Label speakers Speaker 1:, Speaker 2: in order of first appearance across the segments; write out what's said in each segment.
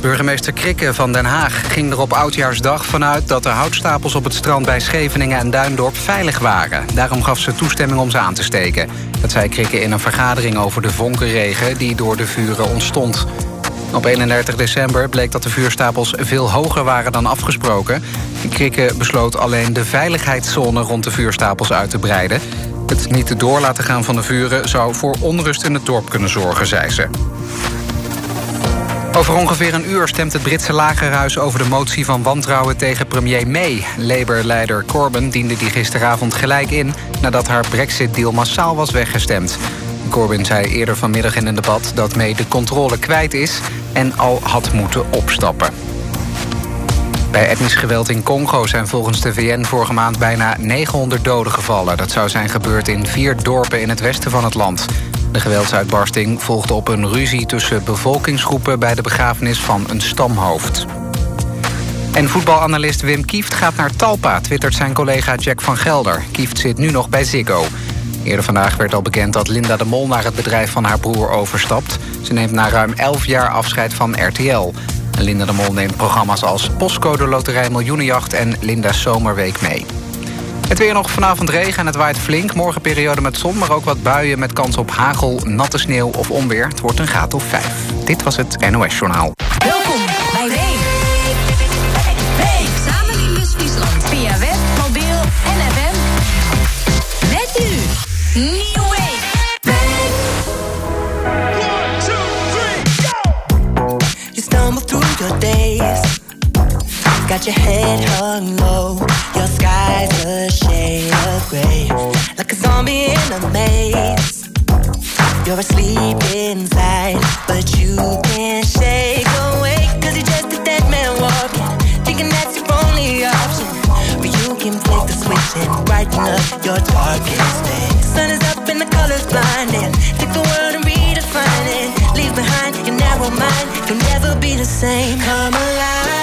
Speaker 1: Burgemeester Krikke van Den Haag ging er op Oudjaarsdag vanuit... dat de houtstapels op het strand bij Scheveningen en Duindorp veilig waren. Daarom gaf ze toestemming om ze aan te steken. Dat zei Krikke in een vergadering over de vonkenregen... die door de vuren ontstond. Op 31 december bleek dat de vuurstapels veel hoger waren dan afgesproken. Krikke besloot alleen de veiligheidszone rond de vuurstapels uit te breiden. Het niet door laten gaan van de vuren... zou voor onrust in het dorp kunnen zorgen, zei ze. Over ongeveer een uur stemt het Britse lagerhuis over de motie van wantrouwen tegen premier May. Labour-leider Corbyn diende die gisteravond gelijk in nadat haar brexit-deal massaal was weggestemd. Corbyn zei eerder vanmiddag in een debat dat May de controle kwijt is en al had moeten opstappen. Bij etnisch geweld in Congo zijn volgens de VN vorige maand bijna 900 doden gevallen. Dat zou zijn gebeurd in vier dorpen in het westen van het land. De geweldsuitbarsting volgde op een ruzie tussen bevolkingsgroepen... bij de begrafenis van een stamhoofd. En voetbalanalist Wim Kieft gaat naar Talpa... twittert zijn collega Jack van Gelder. Kieft zit nu nog bij Ziggo. Eerder vandaag werd al bekend dat Linda de Mol... naar het bedrijf van haar broer overstapt. Ze neemt na ruim 11 jaar afscheid van RTL. Linda de Mol neemt programma's als Postcode Loterij Miljoenenjacht... en Linda's Zomerweek mee. Het weer nog vanavond regen en het waait flink. Morgen periode met zon, maar ook wat buien met kans op hagel, natte sneeuw of onweer. Het wordt een graad of 5. Dit was het NOS Journaal.
Speaker 2: Welkom bij Week. Week samen in West-Friesland via web, mobiel en FM. Met u, Nieuw Week.
Speaker 3: You stumble through your days. Got your head hung low. Your sky's a shade of gray. Like a zombie in a maze. You're asleep inside, but you can't shake awake. Cause you're just a dead man walking. Thinking that's your only option. But you can flick the switch and brighten up your darkest day. Sun is up and the colors blinding. Take the world and redefine it. Leave behind your narrow mind. You'll never be the same. Come alive,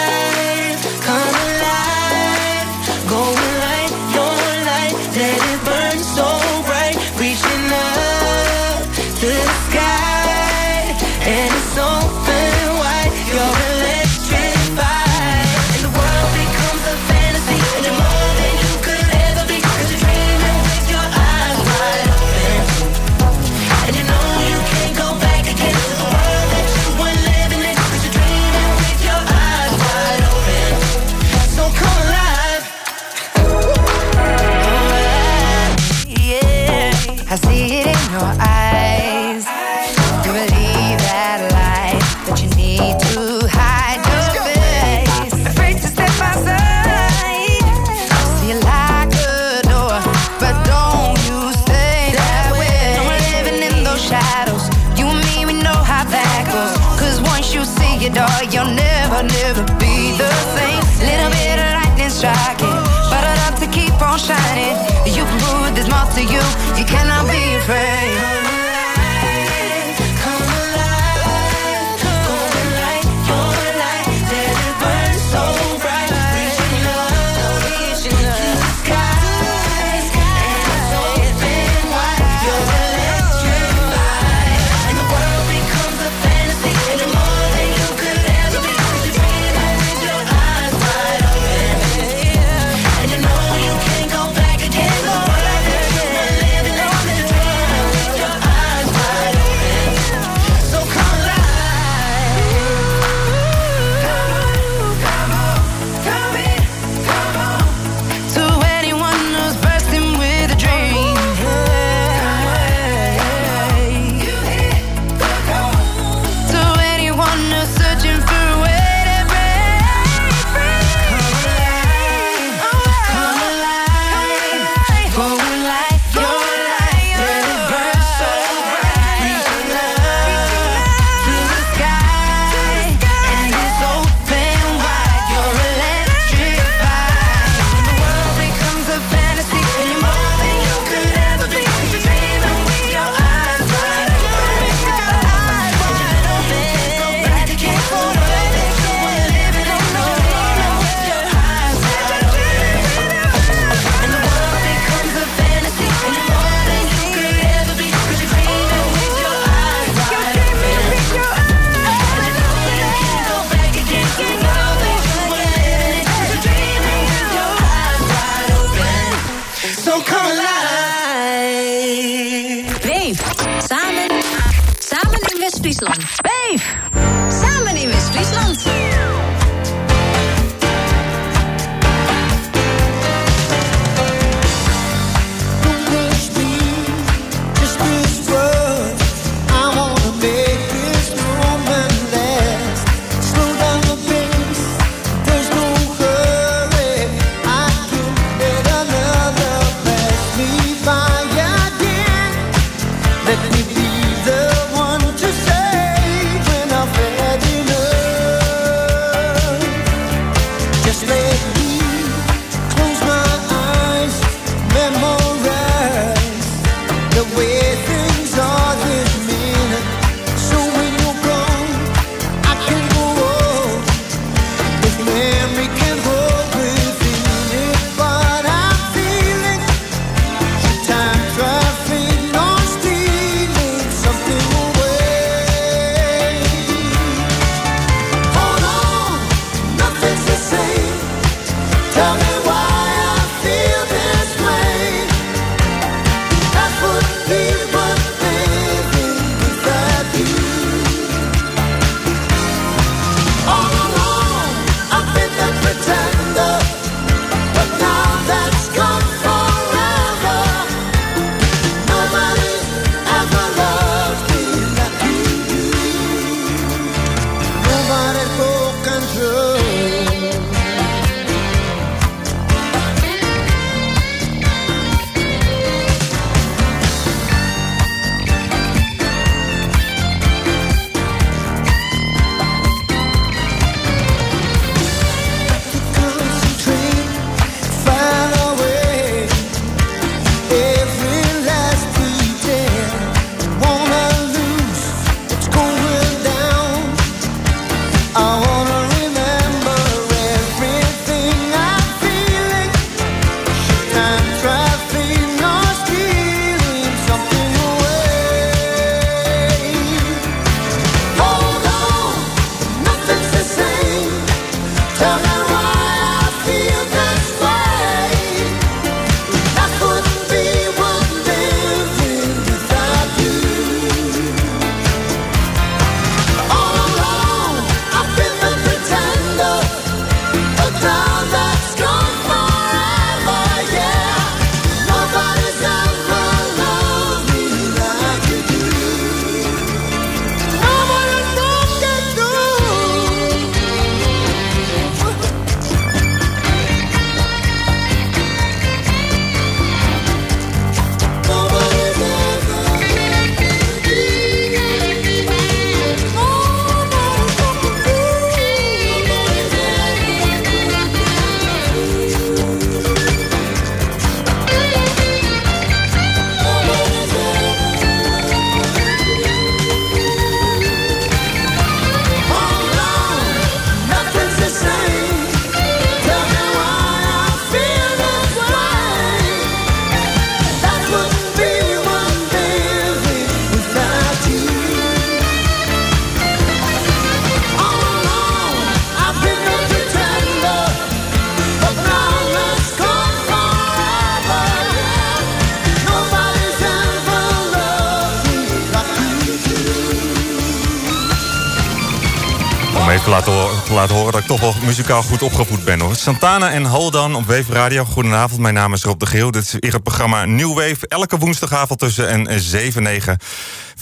Speaker 4: muzikaal goed opgevoed ben hoor. Santana en Hold On op Wave Radio. Goedenavond, mijn naam is Rob de Geel. Dit is weer het programma New Wave. Elke woensdagavond tussen en 7 9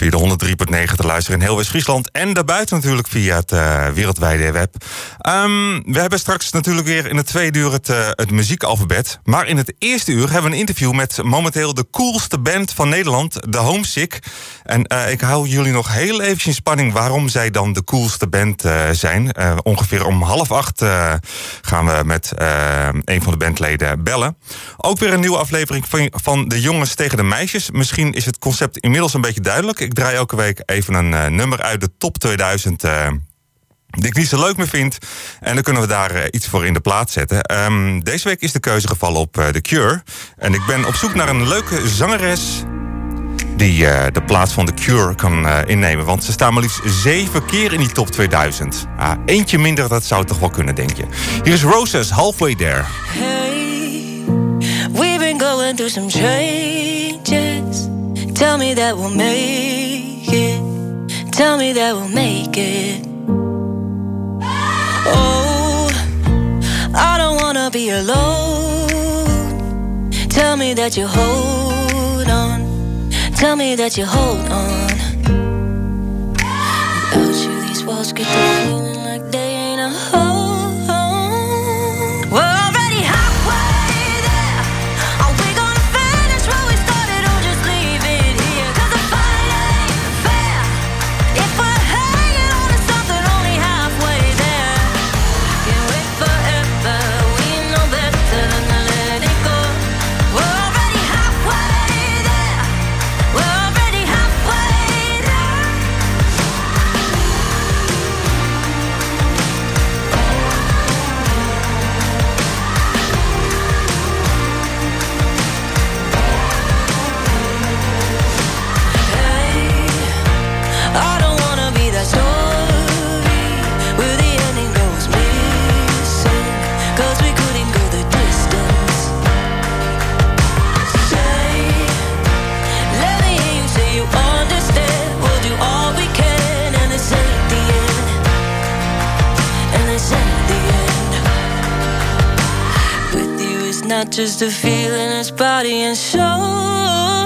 Speaker 4: via de 103.9 te luisteren in heel West-Friesland. En daarbuiten natuurlijk via het uh, wereldwijde web. Um, we hebben straks natuurlijk weer in het tweede uur het, uh, het muziekalfabet. Maar in het eerste uur hebben we een interview met momenteel de coolste band van Nederland, de Homesick. En uh, ik hou jullie nog heel even in spanning waarom zij dan de coolste band zijn. ongeveer om half acht gaan we met een van de bandleden bellen. Ook weer een nieuwe aflevering van, van De Jongens tegen de Meisjes. Misschien is het concept inmiddels een beetje duidelijk. Ik draai elke week even een uh, nummer uit de top 2000 uh, die ik niet zo leuk meer vind. En dan kunnen we daar uh, iets voor in de plaats zetten. Um, deze week is de keuze gevallen op uh, The Cure. En ik ben op zoek naar een leuke zangeres die de plaats van The Cure kan innemen. Want ze staan maar liefst zeven keer in die top 2000. Ah, eentje minder, dat zou toch wel kunnen, denk je. Hier is Roses, Halfway There.
Speaker 5: Hey, we've been going through some changes. Tell me that we'll make it. Tell me that we'll make it. Oh, I don't wanna be alone. Tell me that you hold on. Tell me that you hold on. Without you, these walls get feeling like that. Just a feeling, it's body and soul.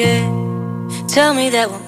Speaker 5: okay. Tell me that we'll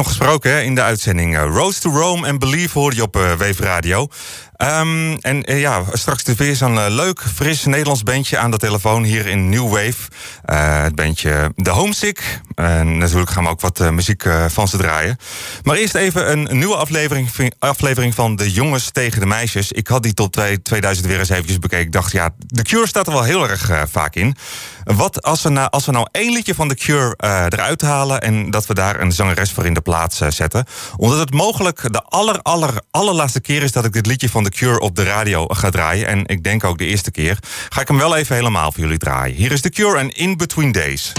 Speaker 4: nog gesproken hè, in de uitzending. eh, Rose to Rome en Believe hoorde je op eh Wave Radio. Ehm, en eh, ja, straks weer zo'n eh, leuk, fris Nederlands bandje aan de telefoon hier in New Wave. Eh, het bandje The Homesick. En natuurlijk gaan we ook wat muziek van ze draaien. Maar eerst even een nieuwe aflevering, aflevering van De Jongens tegen de Meisjes. Ik had die tot twee- 2000 weer eens eventjes bekeken. Ik dacht, ja, The Cure staat er wel heel erg vaak in. Wat als we, nou, als we nou één liedje van The Cure eruit halen... en dat we daar een zangeres voor in de plaats zetten. Omdat het mogelijk de aller, aller, allerlaatste keer is... dat ik dit liedje van The Cure op de radio ga draaien. En ik denk ook de eerste keer. Ga ik hem wel even helemaal voor jullie draaien. Hier is The Cure en In Between Days.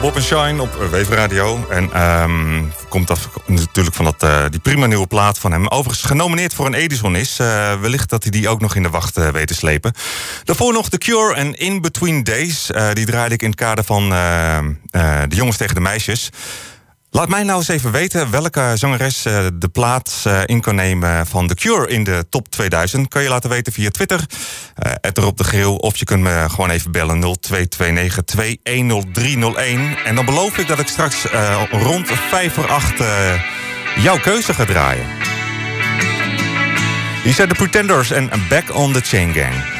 Speaker 5: Bob en Shine op Wave Radio. En ehm, komt af, natuurlijk van dat, eh, die prima nieuwe plaat van hem. Overigens genomineerd voor een Edison is. Eh, wellicht dat hij die ook nog in de wacht eh, weet te slepen. Daarvoor nog The Cure en In Between Days. Die draaide ik in het kader van eh, eh, De Jongens tegen de Meisjes. Laat mij nou eens even weten welke zangeres eh, de plaats eh, in kan nemen van The Cure in de top 2000. Kan je laten weten via Twitter, uh, erop de geel. Of je kunt me gewoon even bellen 0229 210301. En dan beloof ik dat ik straks eh, rond 5 voor 8 eh, jouw keuze ga draaien. Hier zijn de Pretenders en Back on the Chain Gang.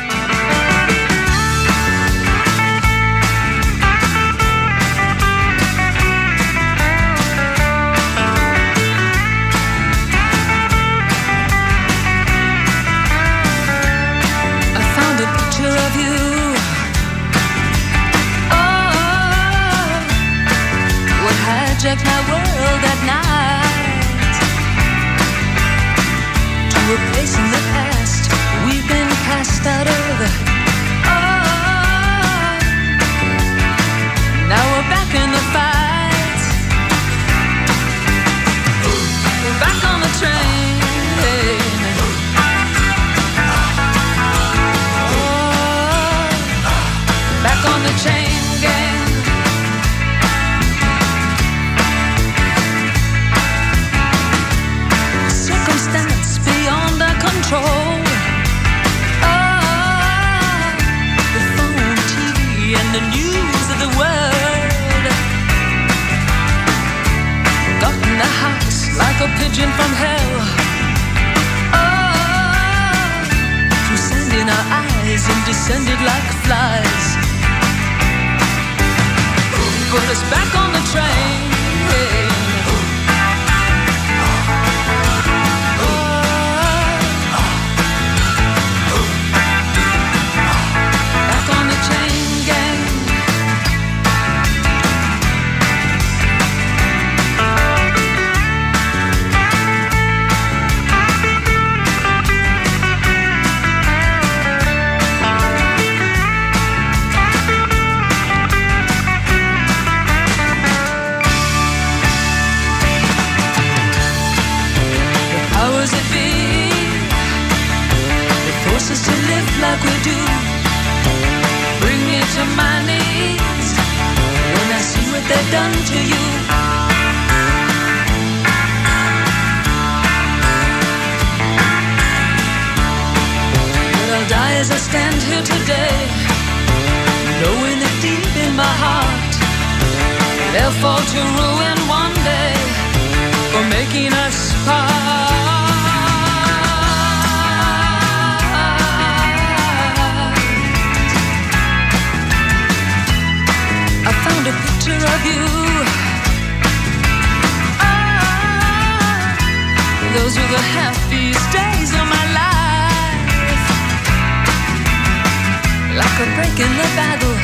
Speaker 6: Like a break in the battle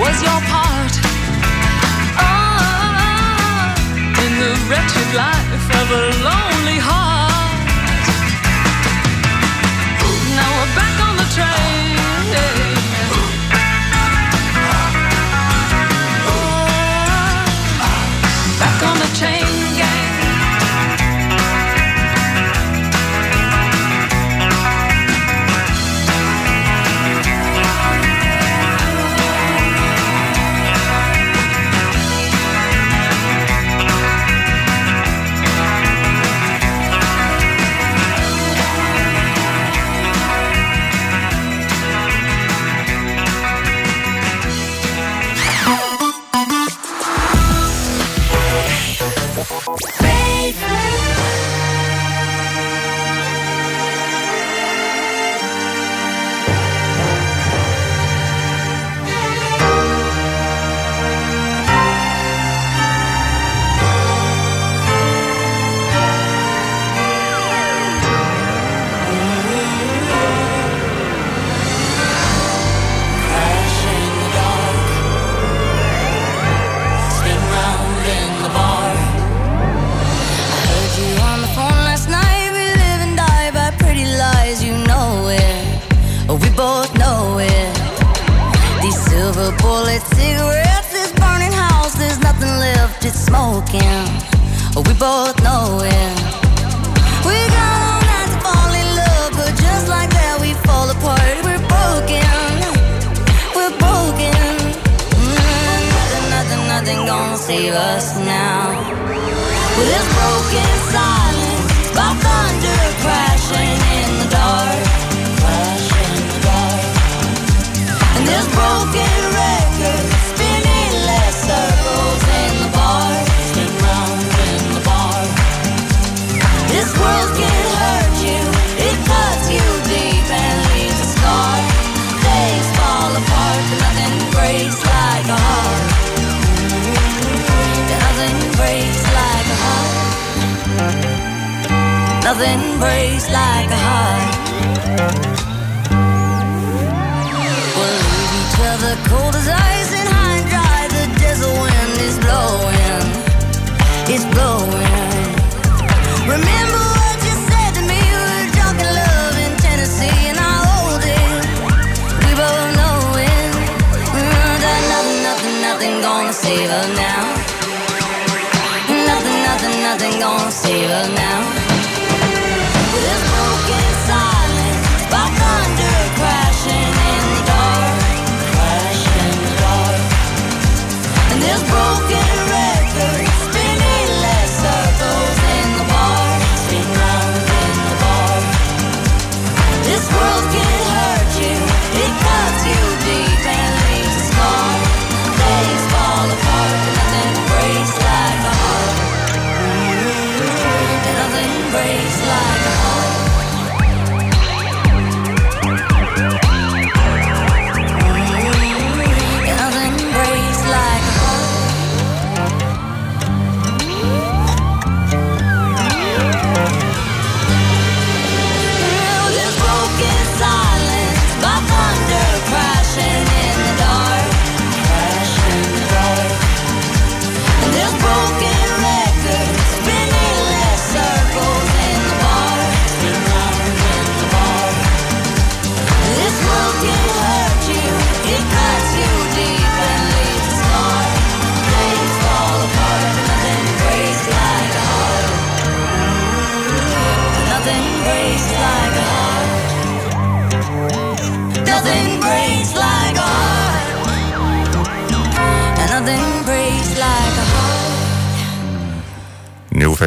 Speaker 6: was your part. Oh, in the wretched life of a lonely heart. Now we're back on the train.
Speaker 7: Wave. Silver bullet cigarettes, this burning house
Speaker 5: broken. We both know it. We got all night to fall in love, but just like that we fall apart. We're broken. We're broken. Mm, nothing, nothing, nothing gonna save us now. This broken Breaks like a heart. We'll leave each other cold as ice and high and dry. The desert wind is blowing, it's blowing. Remember what you said to me? We were drunk in love in Tennessee, and I hold it. We both know it. That nothing, nothing, nothing gonna save us now. Nothing, nothing, nothing gonna save us now.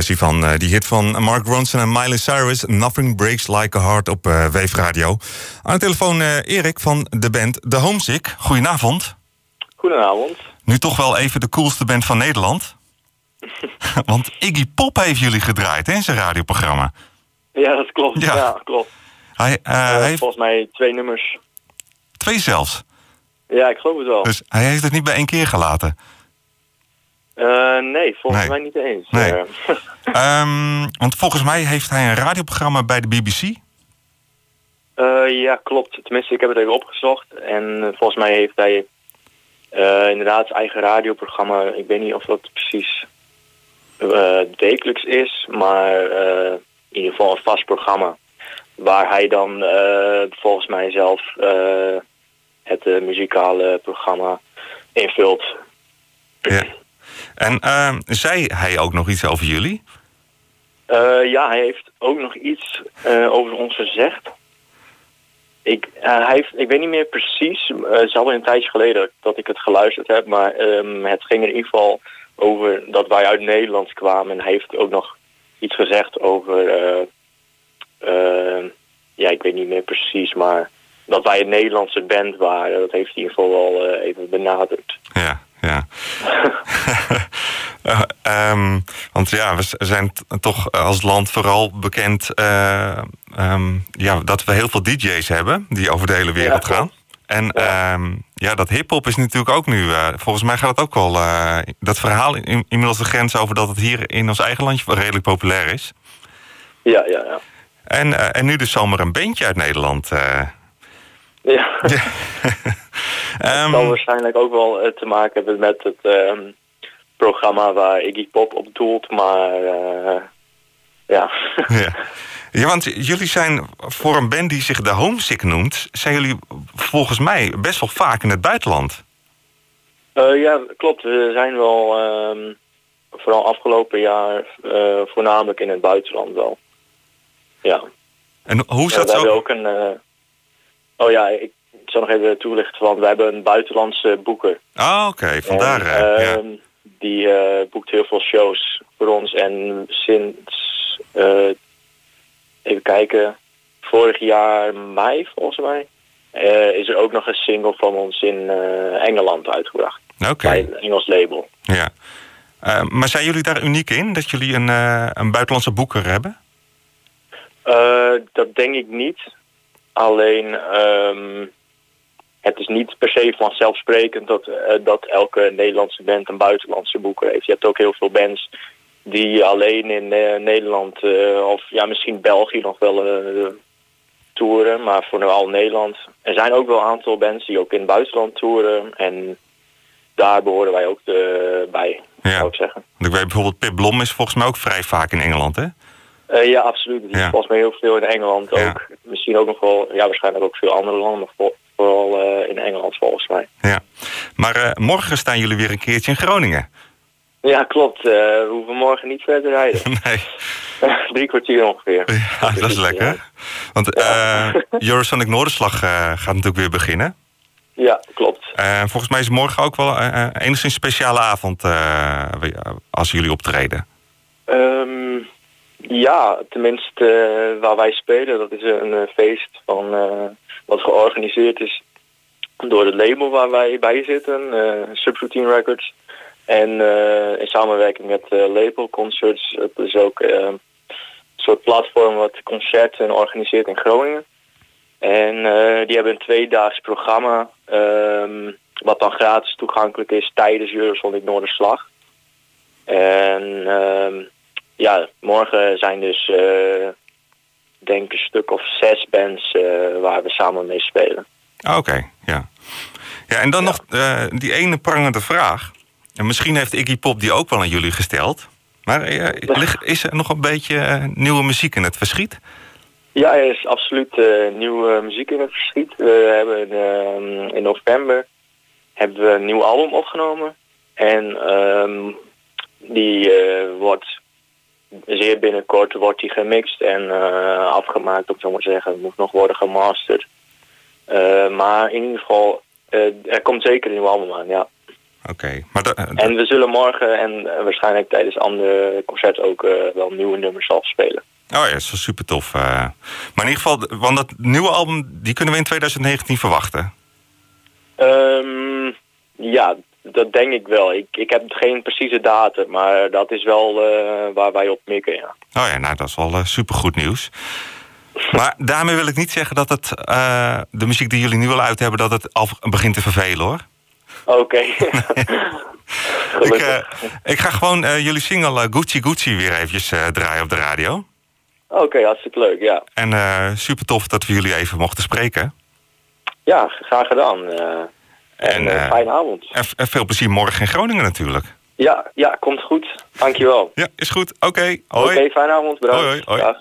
Speaker 4: Versie van eh, die hit van Mark Ronson en Miley Cyrus. Nothing Breaks Like a Heart op eh Weef Radio. Aan de telefoon eh, Erik van de band The Homesick. Goedenavond.
Speaker 8: Goedenavond.
Speaker 4: Nu toch wel even de coolste band van Nederland. Want Iggy Pop heeft jullie gedraaid hè, in zijn radioprogramma.
Speaker 8: Ja, dat klopt.
Speaker 4: Ja.
Speaker 8: Ja, klopt.
Speaker 4: Hij, eh,
Speaker 8: Eh,
Speaker 4: hij heeft
Speaker 8: Volgens mij twee nummers.
Speaker 4: twee zelfs.
Speaker 8: Ja, ik geloof het wel.
Speaker 4: Dus hij heeft het niet bij één keer gelaten.
Speaker 8: Eh, nee, volgens
Speaker 4: Nee.
Speaker 8: mij niet eens.
Speaker 4: Nee.
Speaker 8: Eh,
Speaker 4: Ehm, want volgens mij heeft hij een radioprogramma bij de BBC.
Speaker 8: eh, ja, klopt. Tenminste, ik heb het even opgezocht. En volgens mij heeft hij inderdaad zijn eigen radioprogramma. Ik weet niet of dat precies wekelijks is, maar in ieder geval een vast programma. Waar hij dan volgens mij zelf het muzikale programma invult.
Speaker 4: Ja. En ehm, zei hij ook nog iets over jullie?
Speaker 8: Eh, ja, hij heeft ook nog iets eh, over ons gezegd. Ik, eh, hij heeft, ik weet niet meer precies, het is alweer een tijdje geleden dat ik het geluisterd heb, maar ehm, het ging in ieder geval over dat wij uit Nederland kwamen. En hij heeft ook nog iets gezegd over, ja, ik weet niet meer precies, maar dat wij een Nederlandse band waren. Dat heeft hij in ieder geval wel even benadrukt.
Speaker 4: Ja, ja. Eh, ehm, want ja, we zijn toch als land vooral bekend eh, ehm, ja, dat we heel veel DJ's hebben die over de hele wereld
Speaker 8: Ja,
Speaker 4: gaan. En ja. ja, dat hip-hop is natuurlijk ook nu. eh, volgens mij gaat het ook wel. dat verhaal in, inmiddels de grens over dat het hier in ons eigen landje redelijk populair is.
Speaker 8: Ja, ja, ja.
Speaker 4: En, en nu dus zomaar een bandje uit Nederland.
Speaker 8: Ja.
Speaker 4: Ehm,
Speaker 8: Het zal waarschijnlijk ook wel te maken hebben met het ehm, programma waar Iggy Pop op doelt, maar eh, ja.
Speaker 4: Ja. ja, want jullie zijn voor een band die zich de Homesick noemt... zijn jullie volgens mij best wel vaak in het buitenland.
Speaker 8: Eh, ja, klopt. We zijn wel ehm, vooral afgelopen jaar eh, voornamelijk in het buitenland wel. Ja.
Speaker 4: En hoe
Speaker 8: Ja,
Speaker 4: zat
Speaker 8: we hebben
Speaker 4: zo?
Speaker 8: ook een... oh ja, ik zal nog even toelichten, want we hebben een buitenlandse boeker.
Speaker 4: Ah, oké, vandaar.
Speaker 8: En,
Speaker 4: ja.
Speaker 8: Die eh, boekt heel veel shows voor ons. En sinds, eh, even kijken, vorig jaar mei volgens mij... eh, is er ook nog een single van ons in Engeland uitgebracht.
Speaker 4: Oké,
Speaker 8: Bij een Engels label.
Speaker 4: ja. Maar zijn jullie daar uniek in, dat jullie een, een buitenlandse boeker hebben?
Speaker 8: Dat denk ik niet. Alleen, ehm, het is niet per se vanzelfsprekend dat, eh, dat elke Nederlandse band een buitenlandse boeker heeft. Je hebt ook heel veel bands die alleen in eh, Nederland eh, of ja, misschien België nog wel toeren, maar vooral Nederland. Er zijn ook wel een aantal bands die ook in het buitenland toeren en daar behoren wij ook de, bij,
Speaker 4: Ja.
Speaker 8: zou ik zeggen.
Speaker 4: Ik weet bijvoorbeeld, Pip Blom is volgens mij ook vrij vaak in Engeland, hè?
Speaker 8: Ja, absoluut. Die is
Speaker 4: Ja.
Speaker 8: volgens mij heel veel in Engeland
Speaker 4: Ja.
Speaker 8: ook. Misschien ook nog wel, ja, waarschijnlijk ook veel andere landen, voor- vooral eh, in Engeland volgens mij.
Speaker 4: Ja. Maar eh, morgen staan jullie weer een keertje in Groningen.
Speaker 8: Ja, klopt. Eh, we hoeven morgen niet verder rijden.
Speaker 4: Nee,
Speaker 8: Drie kwartier ongeveer.
Speaker 4: ja, dat is
Speaker 8: Ja.
Speaker 4: lekker. Want eh Eurosonic Noorderslag gaat natuurlijk weer beginnen.
Speaker 8: Ja, klopt.
Speaker 4: Eh, volgens mij is morgen ook wel eh, enigszins een speciale avond als jullie optreden.
Speaker 8: Ehm, ja, tenminste waar wij spelen, dat is een feest van, wat georganiseerd is door het label waar wij bij zitten, eh Subroutine Records. En eh, in samenwerking met eh, Label Concerts, het is ook een soort platform wat concerten organiseert in Groningen. En die hebben een tweedaags programma, ehm, wat dan gratis toegankelijk is tijdens Eurosonic Noorderslag. En ehm, ja, morgen zijn dus, denk een stuk of zes bands eh, waar we samen mee spelen.
Speaker 4: Ah, Oké, ja. Ja, en dan nog eh, die ene prangende vraag. En misschien heeft Iggy Pop die ook wel aan jullie gesteld. Maar eh, ligt- is er nog een beetje nieuwe muziek in het verschiet?
Speaker 8: Ja, er is absoluut nieuwe muziek in het verschiet. We hebben ehm, in november hebben we een nieuw album opgenomen. En ehm, die wordt zeer binnenkort wordt die gemixt en eh, afgemaakt, om zo maar te zeggen. Het moet nog worden gemasterd. Eh, maar in ieder geval, eh, er komt zeker een nieuw album aan, ja.
Speaker 4: Oké, maar
Speaker 8: En we zullen morgen en waarschijnlijk tijdens andere concerten ook wel nieuwe nummers afspelen.
Speaker 4: oh ja, dat is wel super tof. Maar in ieder geval, want dat nieuwe album, die kunnen we in 2019 verwachten.
Speaker 8: Ehm, ja, dat denk ik wel. Ik, ik heb geen precieze datum, maar dat is wel eh, waar wij op mikken, ja.
Speaker 4: Oh ja, nou dat is wel eh, supergoed nieuws. Maar daarmee wil ik niet zeggen dat het, eh, de muziek die jullie nu al uit hebben, dat het al begint te vervelen hoor.
Speaker 8: Oké.
Speaker 4: Ik, eh, ik ga gewoon jullie single Gucci Gucci weer eventjes draaien op de radio.
Speaker 8: Oké, hartstikke leuk, ja.
Speaker 4: En super tof dat we jullie even mochten spreken.
Speaker 8: Ja, graag gedaan. En eh, fijne avond.
Speaker 4: En, veel plezier morgen in Groningen natuurlijk.
Speaker 8: Ja, ja, komt goed. Dankjewel.
Speaker 4: Ja, is goed. Oké,
Speaker 8: Oké,
Speaker 4: hoi.
Speaker 8: fijne avond. Bedankt.
Speaker 4: Hoi, hoi, hoi.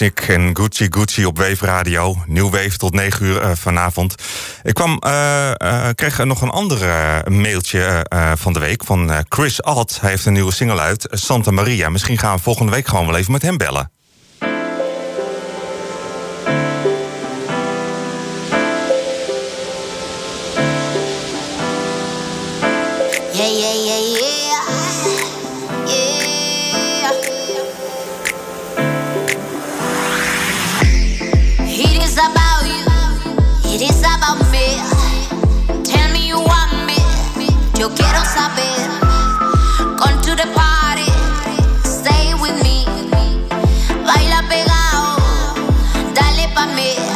Speaker 4: ik en Gucci Gucci op Wave Radio. Nieuw Wave tot 9 uur eh, vanavond. Ik kwam, uh, uh, kreeg nog een andere mailtje van de week van Chris Alt. Hij heeft een nieuwe single uit, Santa Maria. Misschien gaan we volgende week gewoon wel even met hem bellen.
Speaker 9: Quiero saber. Con to the party, stay with me. Baila pegado, dale pa' mí.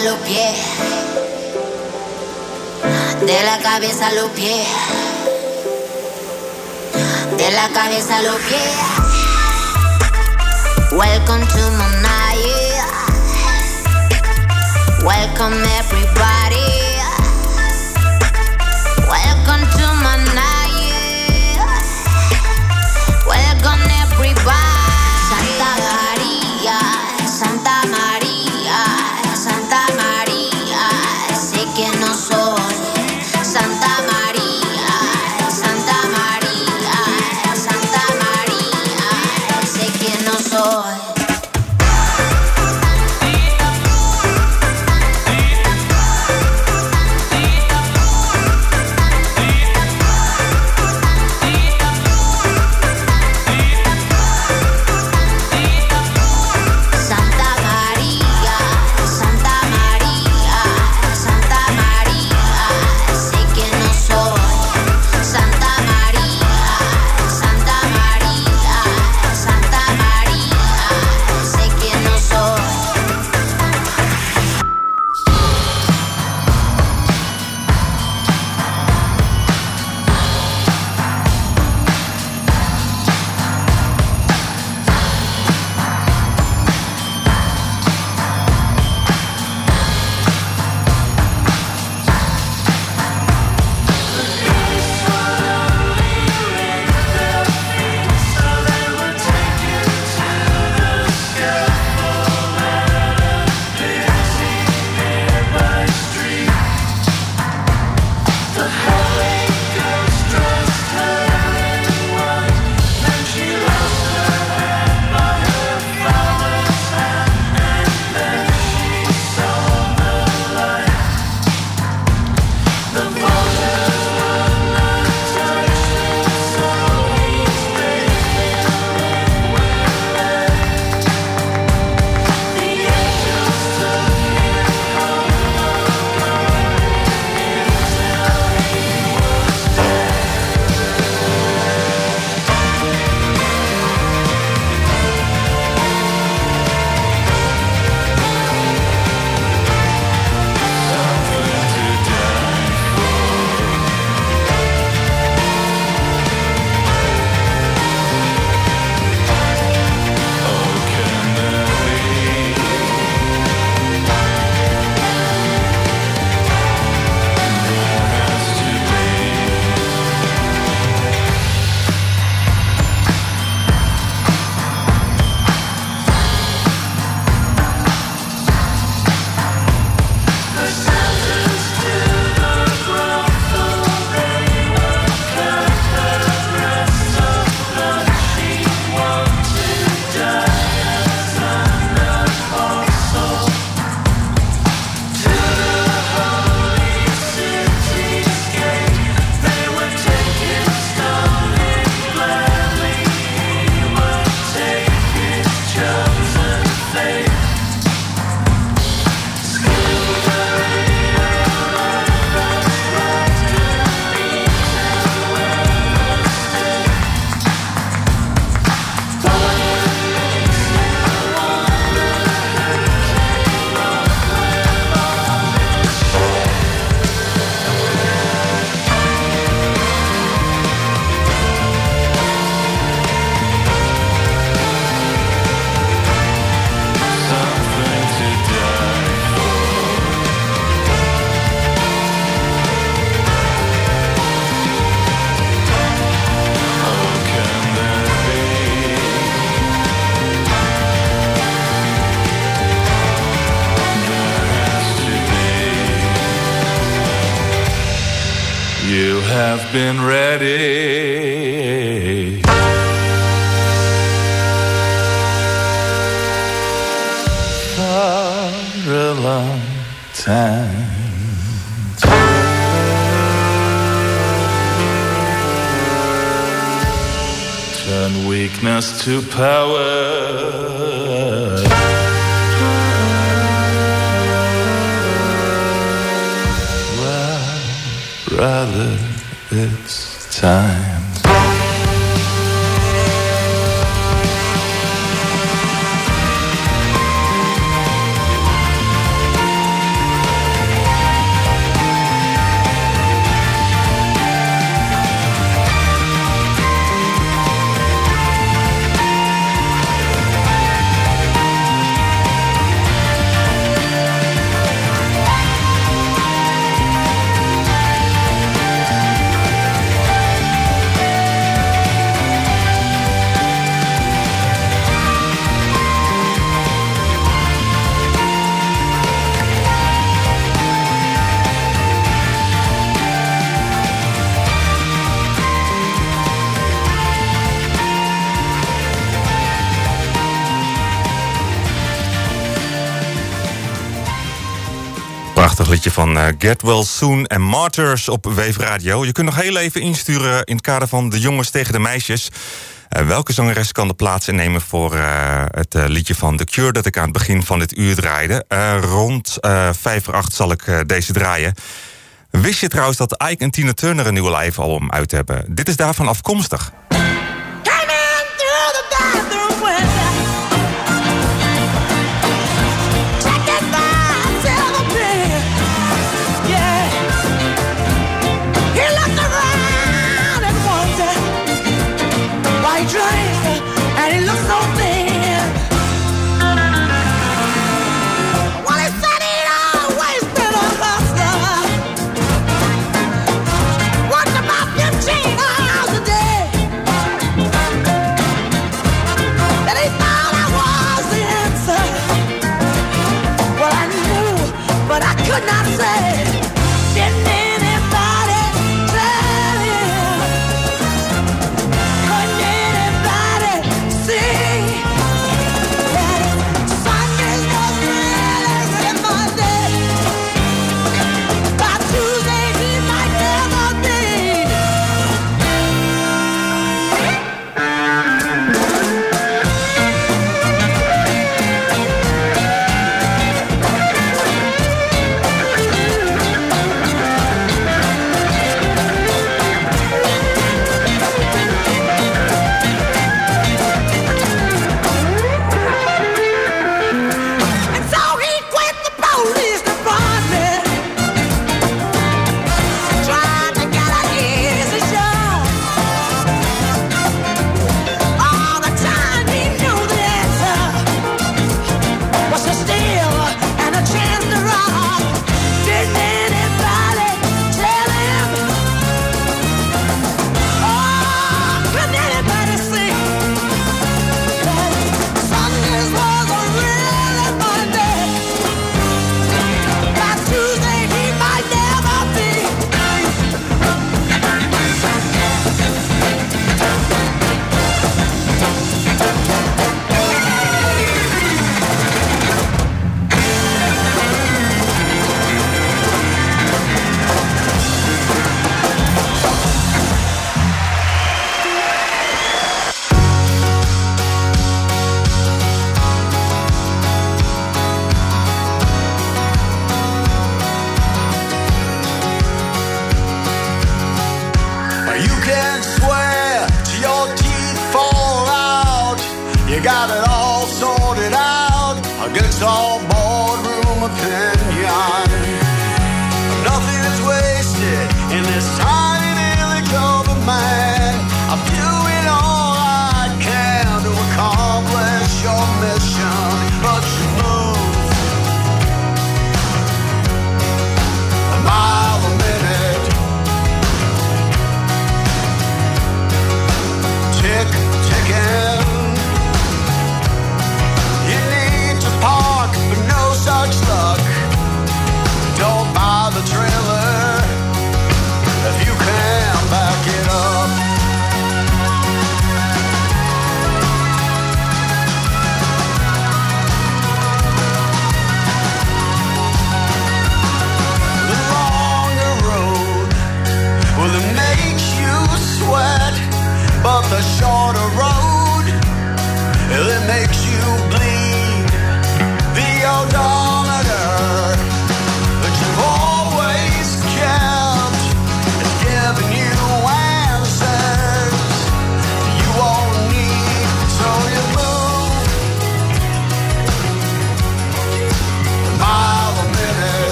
Speaker 9: los pies. De la cabeza a los pies. De la cabeza a los pies. Welcome to my night. Welcome everybody.
Speaker 10: Power. Well, rather, it's time.
Speaker 4: Get Well Soon en Martyrs op Wave Radio. Je kunt nog heel even insturen in het kader van de jongens tegen de meisjes. Eh, welke zangeres kan de plaats innemen voor eh, het eh, liedje van The Cure... dat ik aan het begin van dit uur draaide? Rond vijf voor acht zal ik deze draaien. Wist je trouwens dat Ike en Tina Turner een nieuwe live album uit hebben? Dit is daarvan afkomstig.
Speaker 11: not
Speaker 12: can swear till your teeth fall out. You got it all sorted out against all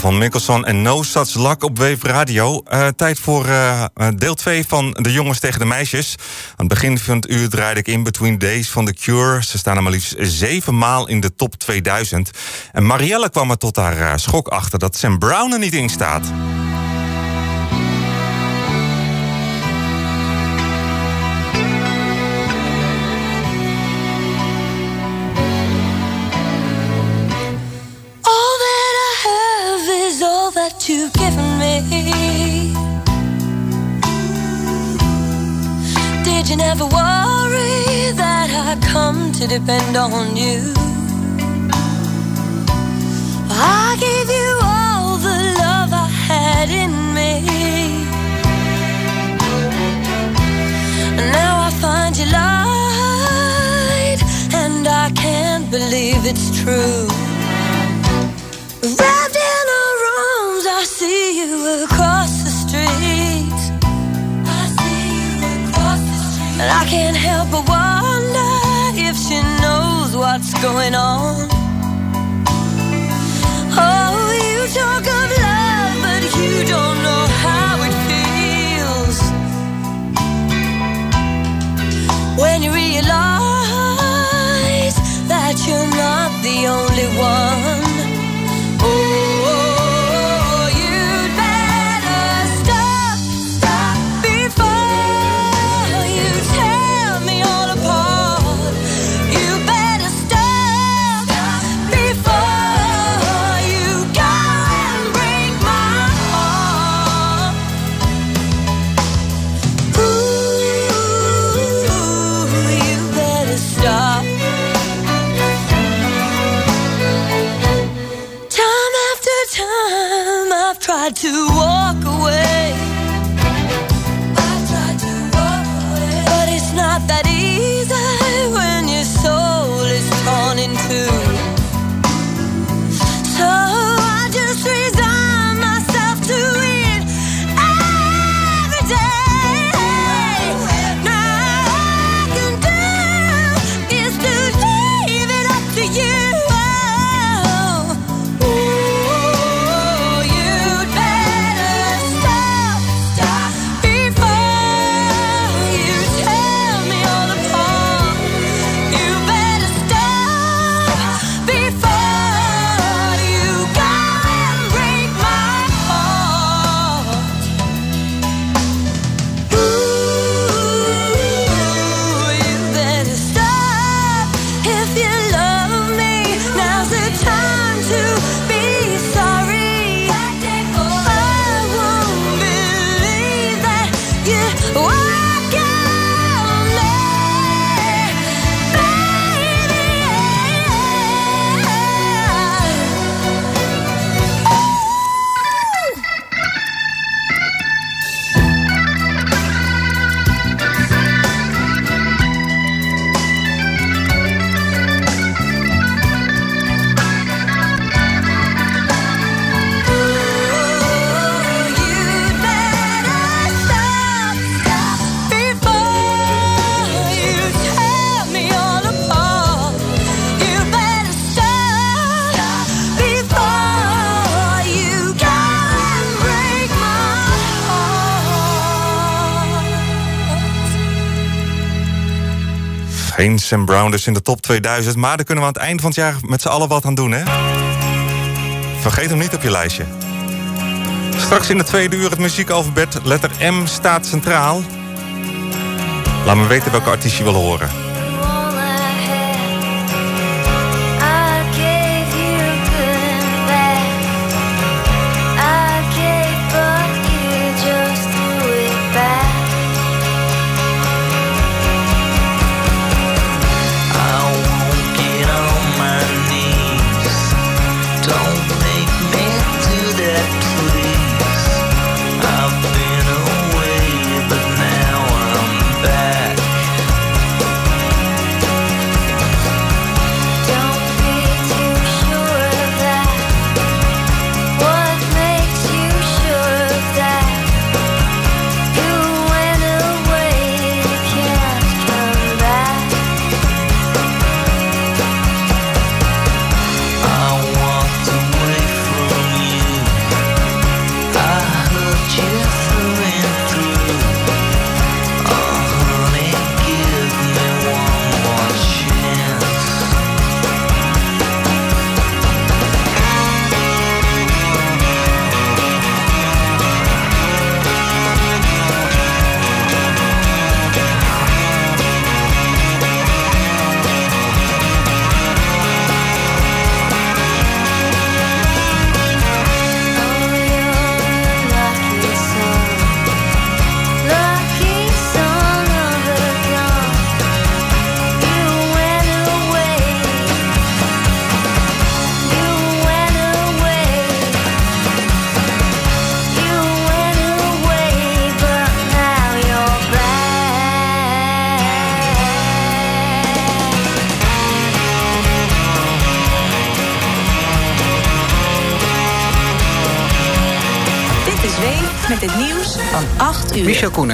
Speaker 4: van Mickelson en No Such Luck op Wave Radio. Eh, tijd voor eh, eh, deel 2 van De Jongens tegen de Meisjes. Aan het begin van het uur draaide ik In Between Days van The Cure. Ze staan er maar liefst zeven maal in de top 2000. En Marielle kwam er tot haar schok achter dat Sam Brown er niet in staat.
Speaker 5: You've given me. Did you never worry that I come to depend on you? I gave you all the love I had in me. And now I find you lied, and I can't believe it's true. Wrapped can't help but wonder if she knows what's going on. Oh, you talk of love, but you don't know how it feels. When you realize that you're not the only one. Sam Brown dus in de top 2000. Maar daar kunnen we aan het eind van het jaar met z'n allen wat aan doen, hè? Vergeet hem niet op je lijstje. Straks in de tweede uur het muziekalfabet. Letter M staat centraal. Laat me weten welke artiest je wil horen.